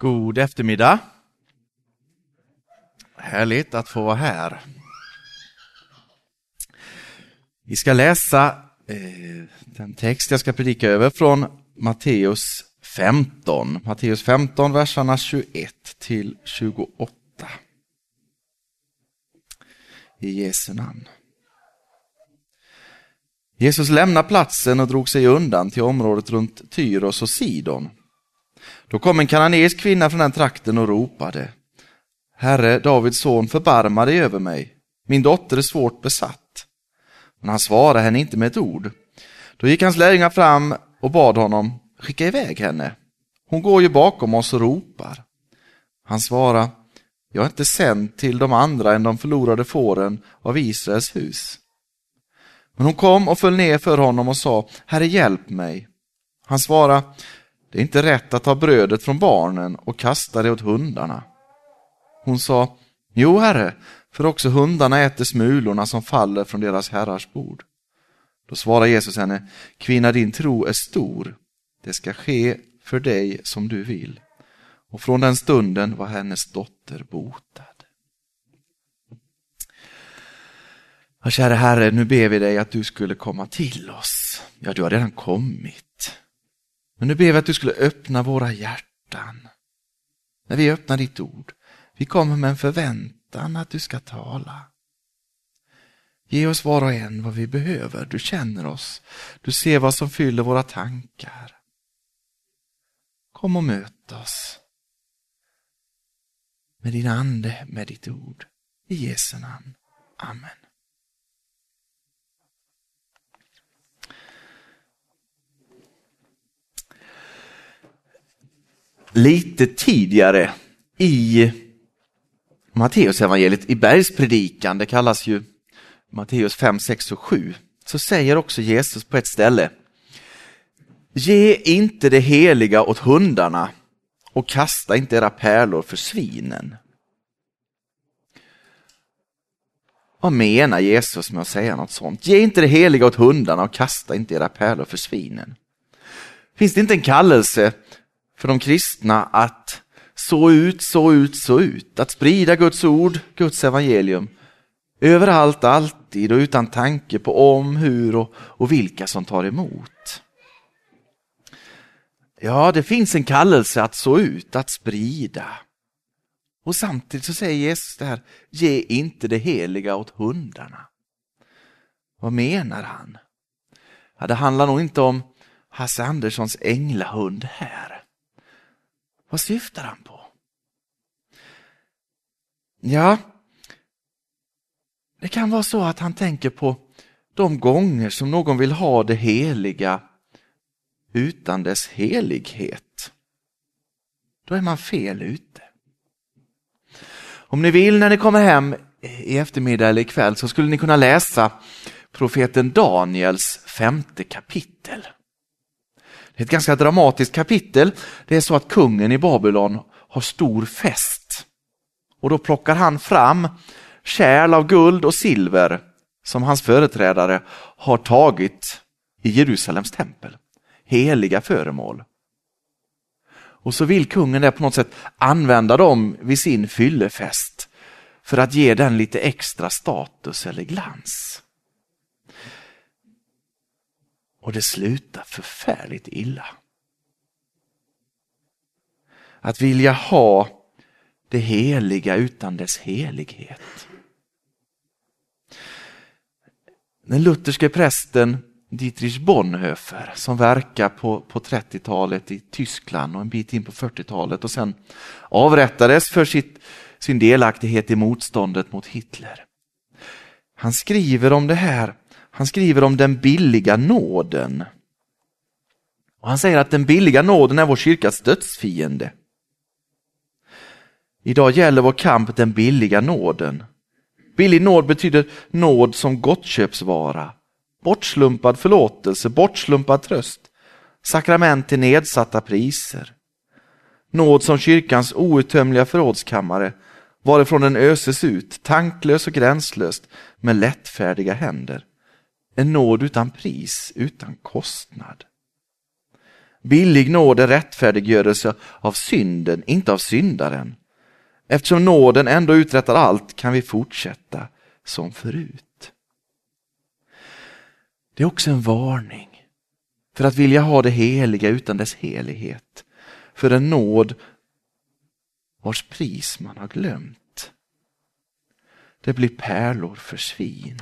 God eftermiddag. Härligt att få vara här. Vi ska läsa eh, den text jag ska predika över från Matteus 15. Matteus 15, verserna 21 till 28. I Jesu namn. Jesus lämnade platsen och drog sig undan till området runt Tyros och Sidon. Då kom en kananeisk kvinna från den trakten och ropade. Herre, Davids son, förbarma dig över mig. Min dotter är svårt besatt. Men han svarade henne inte med ett ord. Då gick hans lärjungar fram och bad honom, skicka iväg henne. Hon går ju bakom oss och ropar. Han svarade, jag är inte sänd till de andra än de förlorade fåren av Israels hus. Men hon kom och föll ner för honom och sa, Herre hjälp mig. Han svarade, det är inte rätt att ta brödet från barnen och kasta det åt hundarna. Hon sa, Jo, herre, för också hundarna äter smulorna som faller från deras herrars bord. Då svarar Jesus henne, Kvinna, din tro är stor. Det ska ske för dig som du vill. Och från den stunden var hennes dotter botad. Ja, kära Herre, nu ber vi dig att du skulle komma till oss. Ja, du har redan kommit. Men nu ber vi att du skulle öppna våra hjärtan. När vi öppnar ditt ord. Vi kommer med en förväntan att du ska tala. Ge oss var och en vad vi behöver. Du känner oss. Du ser vad som fyller våra tankar. Kom och möt oss. Med din ande, med ditt ord. I Jesu namn. Amen. Lite tidigare i Matteus evangeliet i bergspredikan, det kallas ju Matteus 5, 6 och 7, så säger också Jesus på ett ställe Ge inte det heliga åt hundarna och kasta inte era pärlor för svinen. Vad menar Jesus med att säga något sånt? Ge inte det heliga åt hundarna och kasta inte era pärlor för svinen. Finns det inte en kallelse för de kristna att så ut, så ut, så ut. Att sprida Guds ord, Guds evangelium. Överallt, alltid och utan tanke på om, hur och, och vilka som tar emot. Ja, det finns en kallelse att så ut, att sprida. Och samtidigt så säger Jesus det här, ge inte det heliga åt hundarna. Vad menar han? Ja, det handlar nog inte om Hasse Anderssons änglahund här. Vad syftar han på? Ja, det kan vara så att han tänker på de gånger som någon vill ha det heliga utan dess helighet. Då är man fel ute. Om ni vill när ni kommer hem i eftermiddag eller ikväll så skulle ni kunna läsa profeten Daniels femte kapitel. Det är ett ganska dramatiskt kapitel. Det är så att kungen i Babylon har stor fest. Och då plockar han fram kärl av guld och silver som hans företrädare har tagit i Jerusalems tempel. Heliga föremål. Och så vill kungen där på något sätt använda dem vid sin fyllefest för att ge den lite extra status eller glans. Och det slutar förfärligt illa. Att vilja ha det heliga utan dess helighet. Den lutherske prästen Dietrich Bonhoeffer som verkar på, på 30-talet i Tyskland och en bit in på 40-talet och sen avrättades för sitt, sin delaktighet i motståndet mot Hitler. Han skriver om det här han skriver om den billiga nåden. Och han säger att den billiga nåden är vår kyrkas dödsfiende. Idag gäller vår kamp den billiga nåden. Billig nåd betyder nåd som gottköpsvara, bortslumpad förlåtelse, bortslumpad tröst, sakrament till nedsatta priser. Nåd som kyrkans outtömliga förrådskammare varifrån den öses ut, tanklös och gränslöst med lättfärdiga händer. En nåd utan pris, utan kostnad. Billig nåd är rättfärdiggörelse av synden, inte av syndaren. Eftersom nåden ändå uträttar allt kan vi fortsätta som förut. Det är också en varning för att vilja ha det heliga utan dess helighet. För en nåd vars pris man har glömt. Det blir pärlor för svin.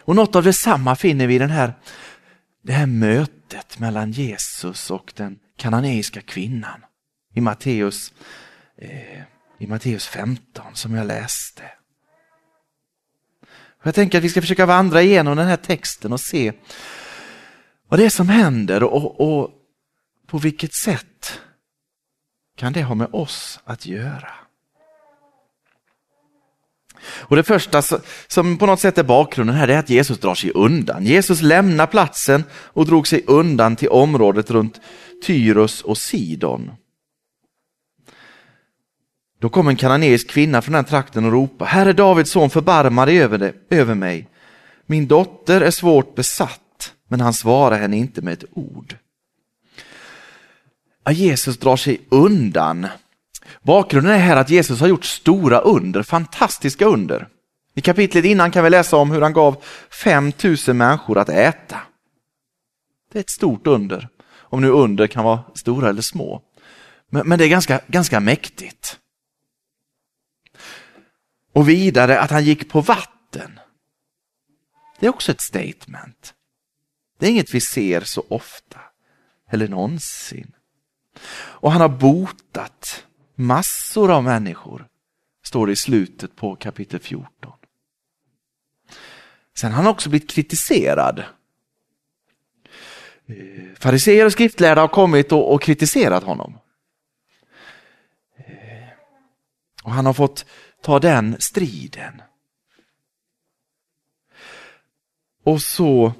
Och något av detsamma finner vi i den här, det här mötet mellan Jesus och den kananeiska kvinnan i Matteus, eh, i Matteus 15 som jag läste. Jag tänker att vi ska försöka vandra igenom den här texten och se vad det är som händer och, och på vilket sätt kan det ha med oss att göra. Och Det första som på något sätt är bakgrunden här är att Jesus drar sig undan. Jesus lämnar platsen och drog sig undan till området runt Tyros och Sidon. Då kom en kananeisk kvinna från den trakten och ropade, Herre Davids son, förbarma dig över, över mig. Min dotter är svårt besatt, men han svarar henne inte med ett ord. Jesus drar sig undan. Bakgrunden är här att Jesus har gjort stora under, fantastiska under. I kapitlet innan kan vi läsa om hur han gav 5000 människor att äta. Det är ett stort under, om nu under kan vara stora eller små. Men, men det är ganska, ganska mäktigt. Och vidare att han gick på vatten. Det är också ett statement. Det är inget vi ser så ofta eller någonsin. Och han har botat massor av människor, står det i slutet på kapitel 14. Sen har han också blivit kritiserad. Eh, fariseer och skriftlärda har kommit och, och kritiserat honom. Eh, och han har fått ta den striden. Och så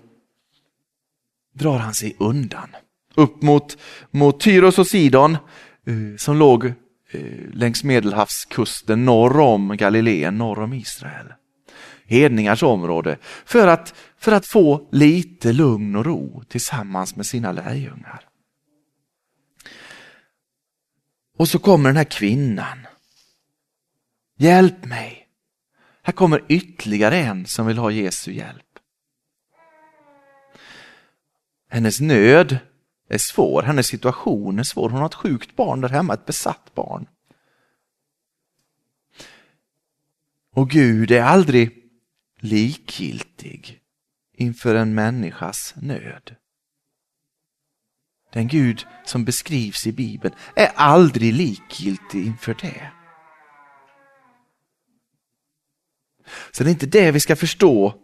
drar han sig undan upp mot, mot Tyros och Sidon eh, som låg Eh, längs medelhavskusten norr om Galileen, norr om Israel. Hedningars område för att, för att få lite lugn och ro tillsammans med sina lärjungar. Och så kommer den här kvinnan Hjälp mig! Här kommer ytterligare en som vill ha Jesu hjälp. Hennes nöd är svår, hennes situation är svår. Hon har ett sjukt barn där hemma, ett besatt barn. Och Gud är aldrig likgiltig inför en människas nöd. Den Gud som beskrivs i Bibeln är aldrig likgiltig inför det. Så det är inte det vi ska förstå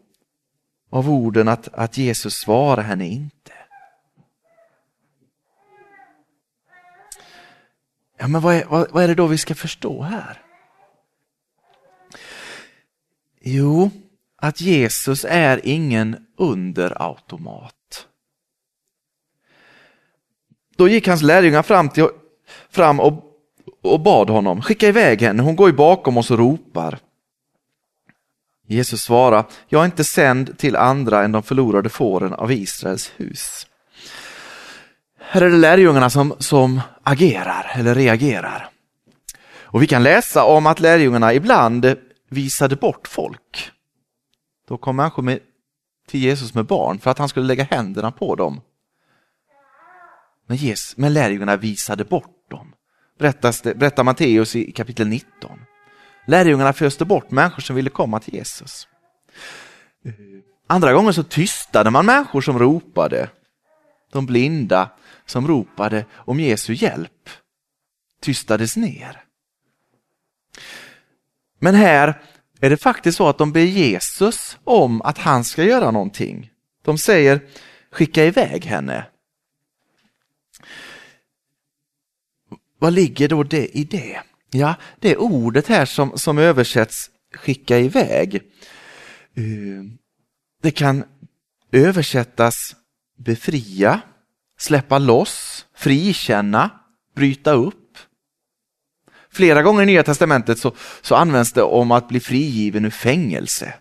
av orden att, att Jesus svarar henne inte. Ja, men vad är, vad, vad är det då vi ska förstå här? Jo, att Jesus är ingen underautomat. Då gick hans lärjungar fram, till, fram och, och bad honom, skicka iväg henne, hon går ju bakom oss och ropar. Jesus svarar, jag är inte sänd till andra än de förlorade fåren av Israels hus. Här är det lärjungarna som, som agerar eller reagerar. Och vi kan läsa om att lärjungarna ibland visade bort folk. Då kom människor med, till Jesus med barn för att han skulle lägga händerna på dem. Men, Jesus, men lärjungarna visade bort dem. Berättas det, berättar Matteus i kapitel 19. Lärjungarna föste bort människor som ville komma till Jesus. Andra gånger så tystade man människor som ropade. De blinda som ropade om Jesu hjälp tystades ner. Men här är det faktiskt så att de ber Jesus om att han ska göra någonting. De säger skicka iväg henne. Vad ligger då det i det? Ja, det ordet här som, som översätts skicka iväg. Eh, det kan översättas befria, släppa loss, frikänna, bryta upp. Flera gånger i Nya Testamentet så, så används det om att bli frigiven ur fängelse.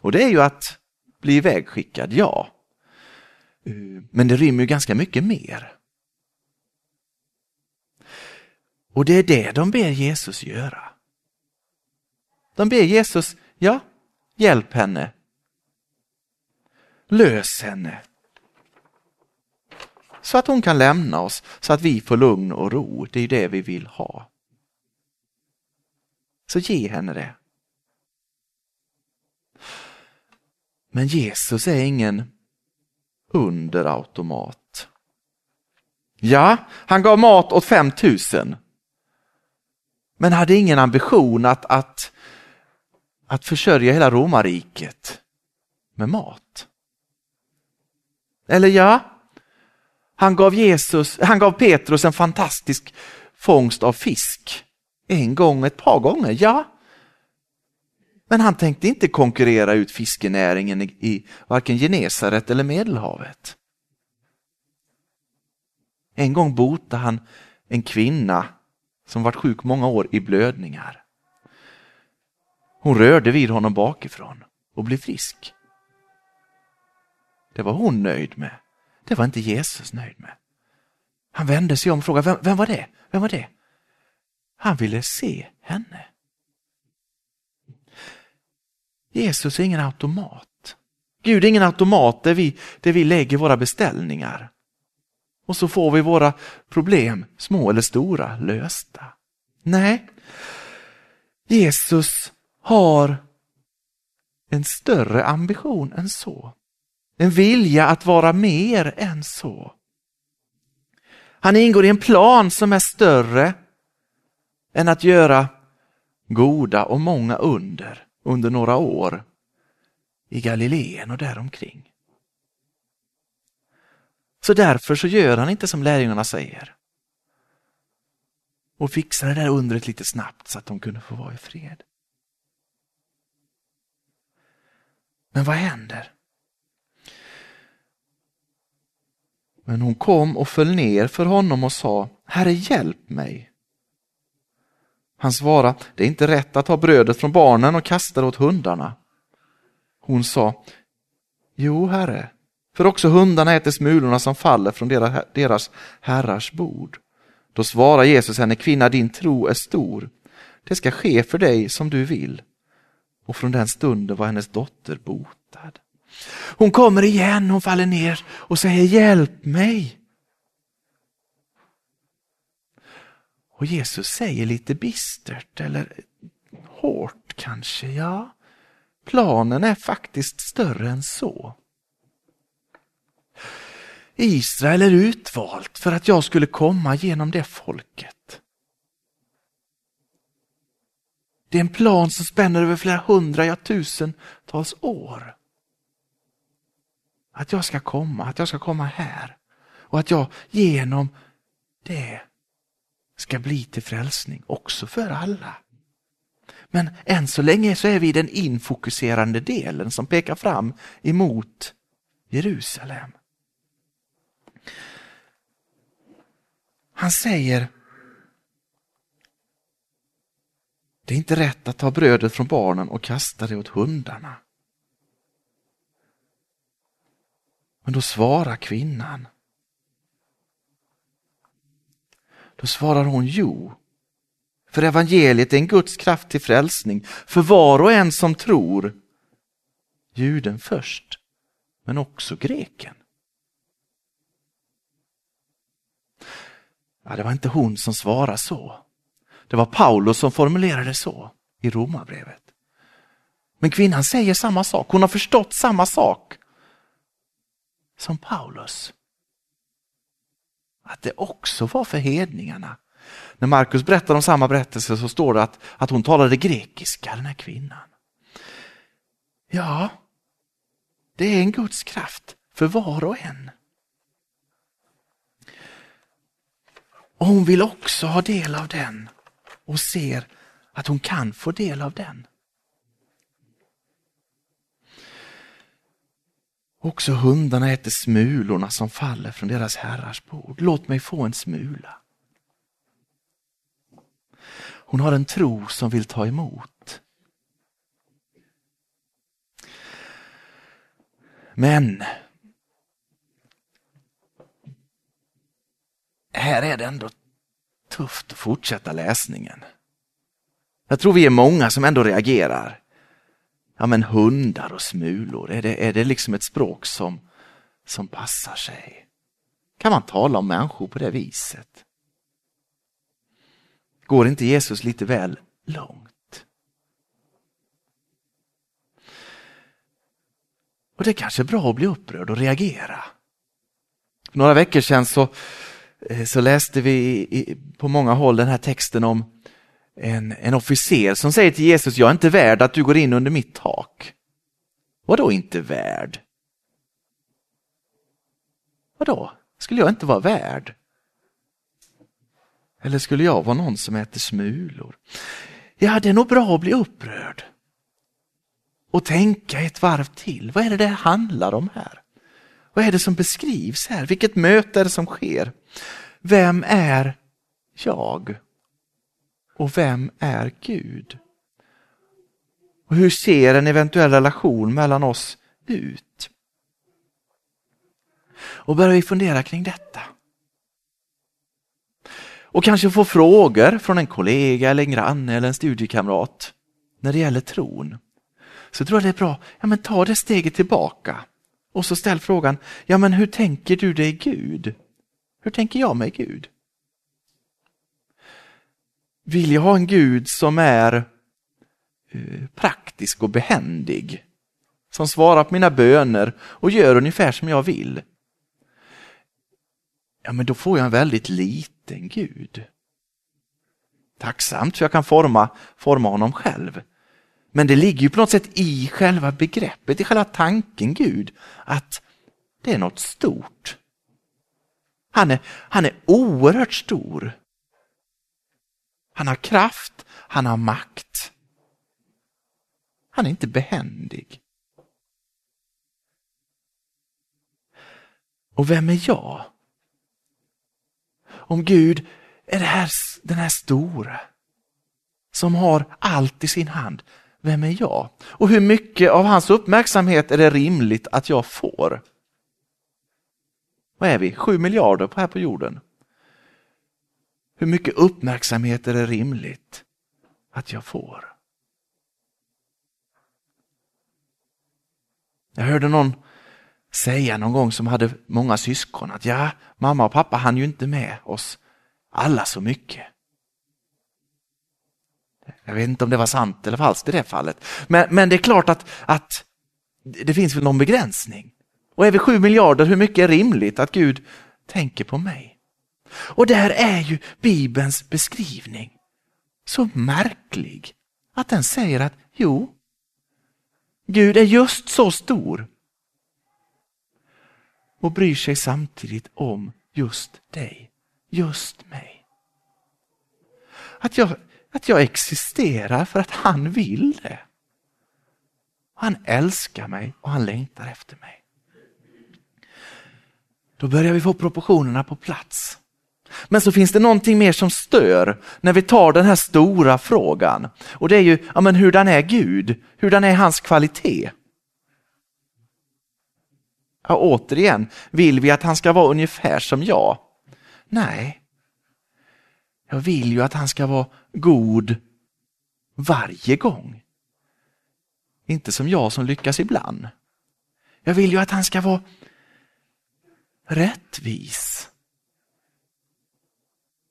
Och det är ju att bli ivägskickad, ja. Men det rymmer ju ganska mycket mer. Och det är det de ber Jesus göra. De ber Jesus, ja, hjälp henne. Lös henne. Så att hon kan lämna oss, så att vi får lugn och ro. Det är det vi vill ha. Så ge henne det. Men Jesus är ingen underautomat. Ja, han gav mat åt 5000. Men hade ingen ambition att, att, att försörja hela romarriket med mat. Eller ja, han gav, Jesus, han gav Petrus en fantastisk fångst av fisk. En gång, ett par gånger, ja. Men han tänkte inte konkurrera ut fiskenäringen i, i varken Genesaret eller Medelhavet. En gång botade han en kvinna som varit sjuk många år i blödningar. Hon rörde vid honom bakifrån och blev frisk. Det var hon nöjd med. Det var inte Jesus nöjd med. Han vände sig om och frågade, vem, vem var det? Vem var det? Han ville se henne. Jesus är ingen automat. Gud är ingen automat där vi, där vi lägger våra beställningar. Och så får vi våra problem, små eller stora, lösta. Nej, Jesus har en större ambition än så. En vilja att vara mer än så. Han ingår i en plan som är större än att göra goda och många under under några år i Galileen och däromkring. Så därför så gör han inte som lärjungarna säger och fixar det där undret lite snabbt så att de kunde få vara i fred. Men vad händer? Men hon kom och föll ner för honom och sa, Herre hjälp mig. Han svarade, det är inte rätt att ta brödet från barnen och kasta det åt hundarna. Hon sa, jo herre, för också hundarna äter smulorna som faller från deras herrars bord. Då svarar Jesus henne, kvinna din tro är stor. Det ska ske för dig som du vill. Och från den stunden var hennes dotter botad. Hon kommer igen, hon faller ner och säger hjälp mig. Och Jesus säger lite bistert eller hårt kanske, ja, planen är faktiskt större än så. Israel är utvalt för att jag skulle komma genom det folket. Det är en plan som spänner över flera hundra, ja tusentals år. Att jag ska komma, att jag ska komma här och att jag genom det ska bli till frälsning också för alla. Men än så länge så är vi den infokuserande delen som pekar fram emot Jerusalem. Han säger Det är inte rätt att ta brödet från barnen och kasta det åt hundarna. Men då svarar kvinnan Då svarar hon jo. För evangeliet är en Guds kraft till frälsning för var och en som tror. Juden först, men också greken. Ja, det var inte hon som svarade så. Det var Paulus som formulerade så i Romarbrevet. Men kvinnan säger samma sak, hon har förstått samma sak som Paulus att det också var för hedningarna. När Markus berättar om samma berättelse så står det att, att hon talade grekiska, den här kvinnan. Ja, det är en Guds kraft för var och en. Och hon vill också ha del av den och ser att hon kan få del av den. Också hundarna äter smulorna som faller från deras herrars bord. Låt mig få en smula. Hon har en tro som vill ta emot. Men här är det ändå tufft att fortsätta läsningen. Jag tror vi är många som ändå reagerar. Ja men hundar och smulor, är det, är det liksom ett språk som, som passar sig? Kan man tala om människor på det viset? Går inte Jesus lite väl långt? Och det är kanske är bra att bli upprörd och reagera. För några veckor sedan så, eh, så läste vi på många håll den här texten om en, en officer som säger till Jesus, jag är inte värd att du går in under mitt tak. Vadå inte värd? Vadå? Skulle jag inte vara värd? Eller skulle jag vara någon som äter smulor? Ja, det är nog bra att bli upprörd. Och tänka ett varv till. Vad är det det handlar om här? Vad är det som beskrivs här? Vilket möte är det som sker? Vem är jag? Och vem är Gud? Och hur ser en eventuell relation mellan oss ut? Och börjar vi fundera kring detta. Och kanske få frågor från en kollega eller en granne eller en studiekamrat när det gäller tron. Så tror jag det är bra, ja men ta det steget tillbaka och så ställ frågan, ja men hur tänker du dig Gud? Hur tänker jag mig Gud? Vill jag ha en Gud som är eh, praktisk och behändig? Som svarar på mina böner och gör ungefär som jag vill? Ja, men då får jag en väldigt liten Gud. Tacksamt för jag kan forma, forma honom själv. Men det ligger ju på något sätt i själva begreppet, i själva tanken Gud, att det är något stort. Han är, han är oerhört stor. Han har kraft, han har makt. Han är inte behändig. Och vem är jag? Om Gud är det här, den här stora som har allt i sin hand, vem är jag? Och hur mycket av hans uppmärksamhet är det rimligt att jag får? Vad är vi? Sju miljarder på här på jorden. Hur mycket uppmärksamhet är det rimligt att jag får? Jag hörde någon säga någon gång som hade många syskon att ja, mamma och pappa hann ju inte med oss alla så mycket. Jag vet inte om det var sant eller falskt i det fallet. Men, men det är klart att, att det finns väl någon begränsning. Och är vi sju miljarder, hur mycket är rimligt att Gud tänker på mig? Och där är ju Bibelns beskrivning så märklig att den säger att jo, Gud är just så stor och bryr sig samtidigt om just dig, just mig. Att jag, att jag existerar för att han vill det. Han älskar mig och han längtar efter mig. Då börjar vi få proportionerna på plats. Men så finns det någonting mer som stör när vi tar den här stora frågan. Och det är ju, ja men hurdan är Gud? Hurdan är hans kvalitet? Ja, återigen, vill vi att han ska vara ungefär som jag? Nej. Jag vill ju att han ska vara god varje gång. Inte som jag som lyckas ibland. Jag vill ju att han ska vara rättvis.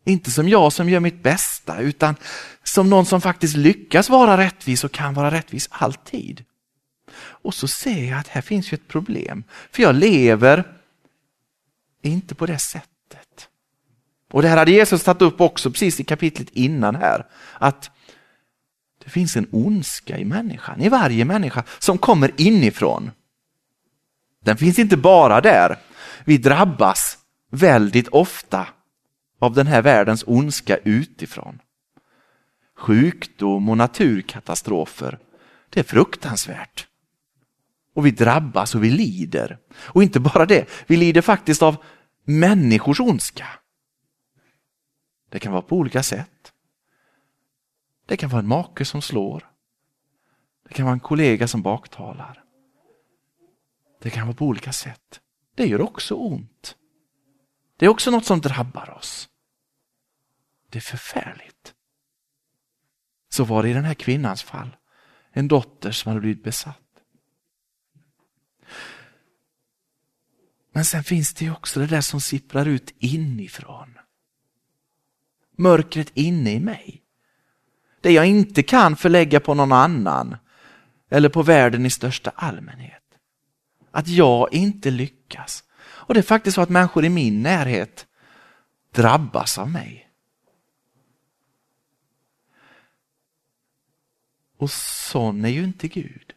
Inte som jag som gör mitt bästa utan som någon som faktiskt lyckas vara rättvis och kan vara rättvis alltid. Och så ser jag att här finns ju ett problem. För jag lever inte på det sättet. Och det här hade Jesus tagit upp också precis i kapitlet innan här. Att det finns en ondska i människan, i varje människa, som kommer inifrån. Den finns inte bara där. Vi drabbas väldigt ofta av den här världens ondska utifrån. Sjukdom och naturkatastrofer, det är fruktansvärt. Och vi drabbas och vi lider. Och inte bara det, vi lider faktiskt av människors ondska. Det kan vara på olika sätt. Det kan vara en make som slår. Det kan vara en kollega som baktalar. Det kan vara på olika sätt. Det gör också ont. Det är också något som drabbar oss. Det är förfärligt. Så var det i den här kvinnans fall. En dotter som hade blivit besatt. Men sen finns det också det där som sipprar ut inifrån. Mörkret inne i mig. Det jag inte kan förlägga på någon annan eller på världen i största allmänhet. Att jag inte lyckas. Och det är faktiskt så att människor i min närhet drabbas av mig. Och sån är ju inte Gud.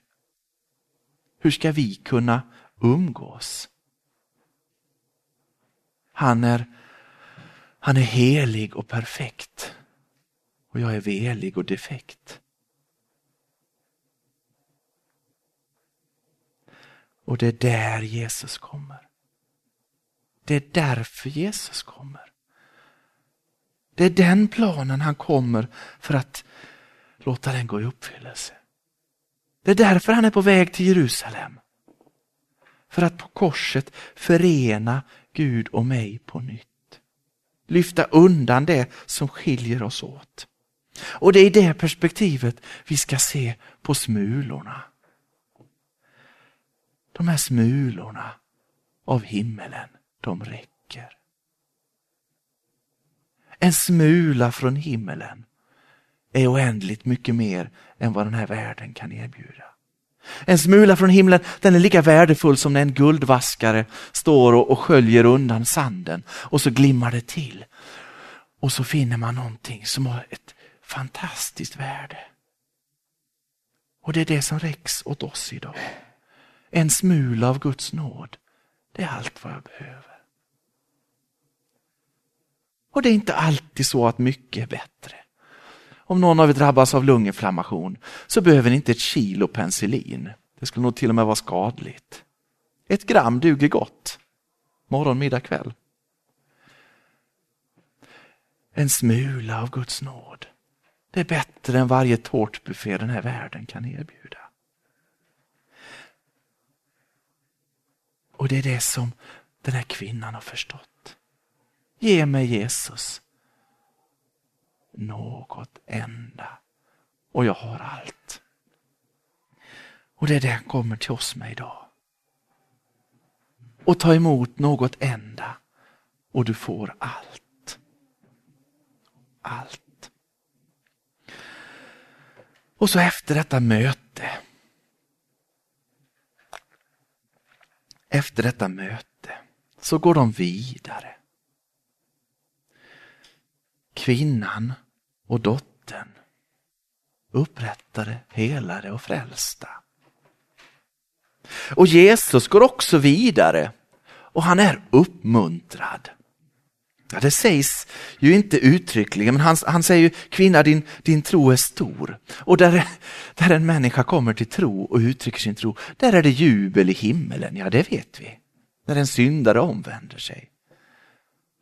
Hur ska vi kunna umgås? Han är, han är helig och perfekt. Och jag är velig och defekt. Och det är där Jesus kommer. Det är därför Jesus kommer. Det är den planen han kommer för att låta den gå i uppfyllelse. Det är därför han är på väg till Jerusalem. För att på korset förena Gud och mig på nytt. Lyfta undan det som skiljer oss åt. Och det är i det perspektivet vi ska se på smulorna. De här smulorna av himmelen, de räcker. En smula från himmelen är oändligt mycket mer än vad den här världen kan erbjuda. En smula från himlen, den är lika värdefull som när en guldvaskare står och, och sköljer undan sanden och så glimmar det till. Och så finner man någonting som har ett fantastiskt värde. Och det är det som räcks åt oss idag. En smula av Guds nåd, det är allt vad jag behöver. Och det är inte alltid så att mycket är bättre. Om någon av er drabbas av lunginflammation så behöver ni inte ett kilo penicillin. Det skulle nog till och med vara skadligt. Ett gram duger gott. Morgon, middag, kväll. En smula av Guds nåd. Det är bättre än varje tårtbuffé den här världen kan erbjuda. Och det är det som den här kvinnan har förstått. Ge mig Jesus något enda. Och jag har allt. Och det är det han kommer till oss med idag. Och ta emot något enda och du får allt. Allt. Och så efter detta möte efter detta möte så går de vidare kvinnan och dottern, upprättade, helade och frälsta. Och Jesus går också vidare och han är uppmuntrad. Ja, det sägs ju inte uttryckligen, men han, han säger ju kvinna din, din tro är stor. Och där, där en människa kommer till tro och uttrycker sin tro, där är det jubel i himmelen, ja det vet vi. När en syndare omvänder sig.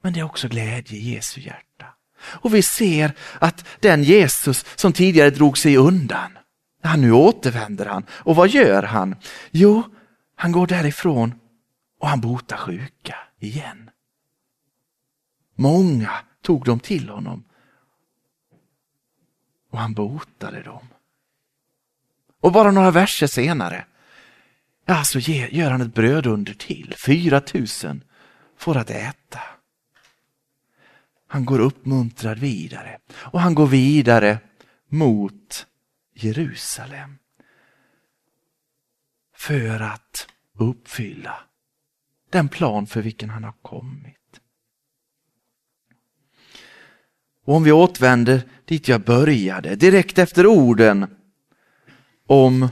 Men det är också glädje i Jesu hjärta. Och vi ser att den Jesus som tidigare drog sig undan, han nu återvänder han. Och vad gör han? Jo, han går därifrån och han botar sjuka igen. Många tog dem till honom och han botade dem. Och bara några verser senare, ja, så gör han ett brödunder till. 4000 får att äta. Han går uppmuntrad vidare och han går vidare mot Jerusalem. För att uppfylla den plan för vilken han har kommit. Och om vi återvänder dit jag började, direkt efter orden om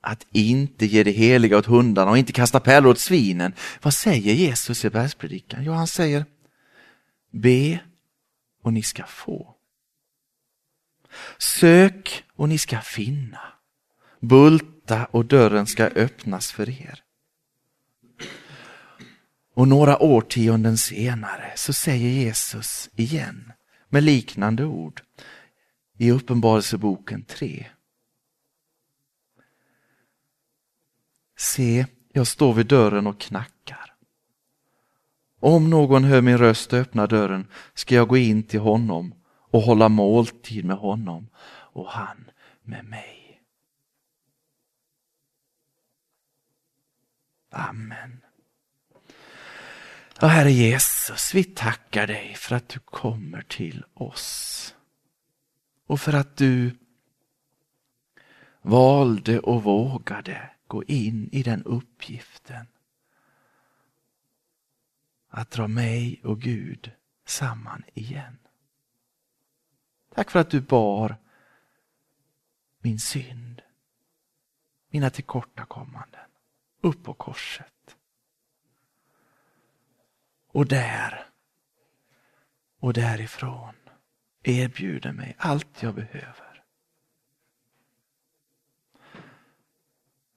att inte ge det heliga åt hundarna och inte kasta pärlor åt svinen. Vad säger Jesus i bergspredikan? Jo, han säger Be och ni ska få. Sök och ni ska finna. Bulta och dörren ska öppnas för er. Och några årtionden senare så säger Jesus igen med liknande ord i Uppenbarelseboken 3. Se, jag står vid dörren och knackar. Om någon hör min röst och öppnar dörren ska jag gå in till honom och hålla måltid med honom och han med mig. Amen. Ja, Herre Jesus, vi tackar dig för att du kommer till oss. Och för att du valde och vågade gå in i den uppgiften. Att dra mig och Gud samman igen. Tack för att du bar min synd, mina tillkortakommanden upp på korset. Och där och därifrån erbjuder mig allt jag behöver.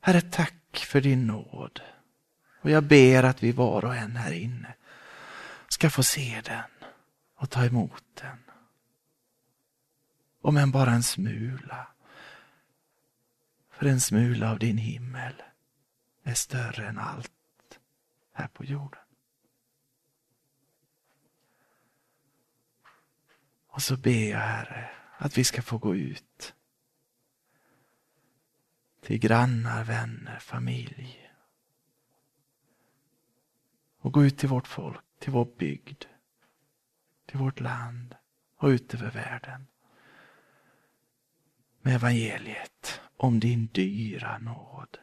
Herre, tack för din nåd. Och jag ber att vi var och en här inne ska få se den och ta emot den. Om än bara en smula. För en smula av din himmel är större än allt här på jorden. Och så ber jag Herre att vi ska få gå ut till grannar, vänner, familj. Och gå ut till vårt folk, till vår bygd, till vårt land och ut över världen. Med evangeliet om din dyra nåd.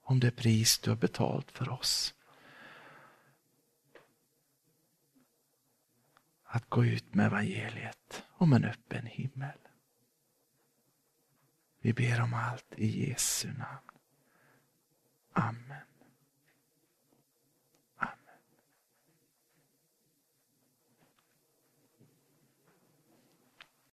Om det pris du har betalt för oss. Att gå ut med evangeliet om en öppen himmel. Vi ber om allt i Jesu namn. Amen.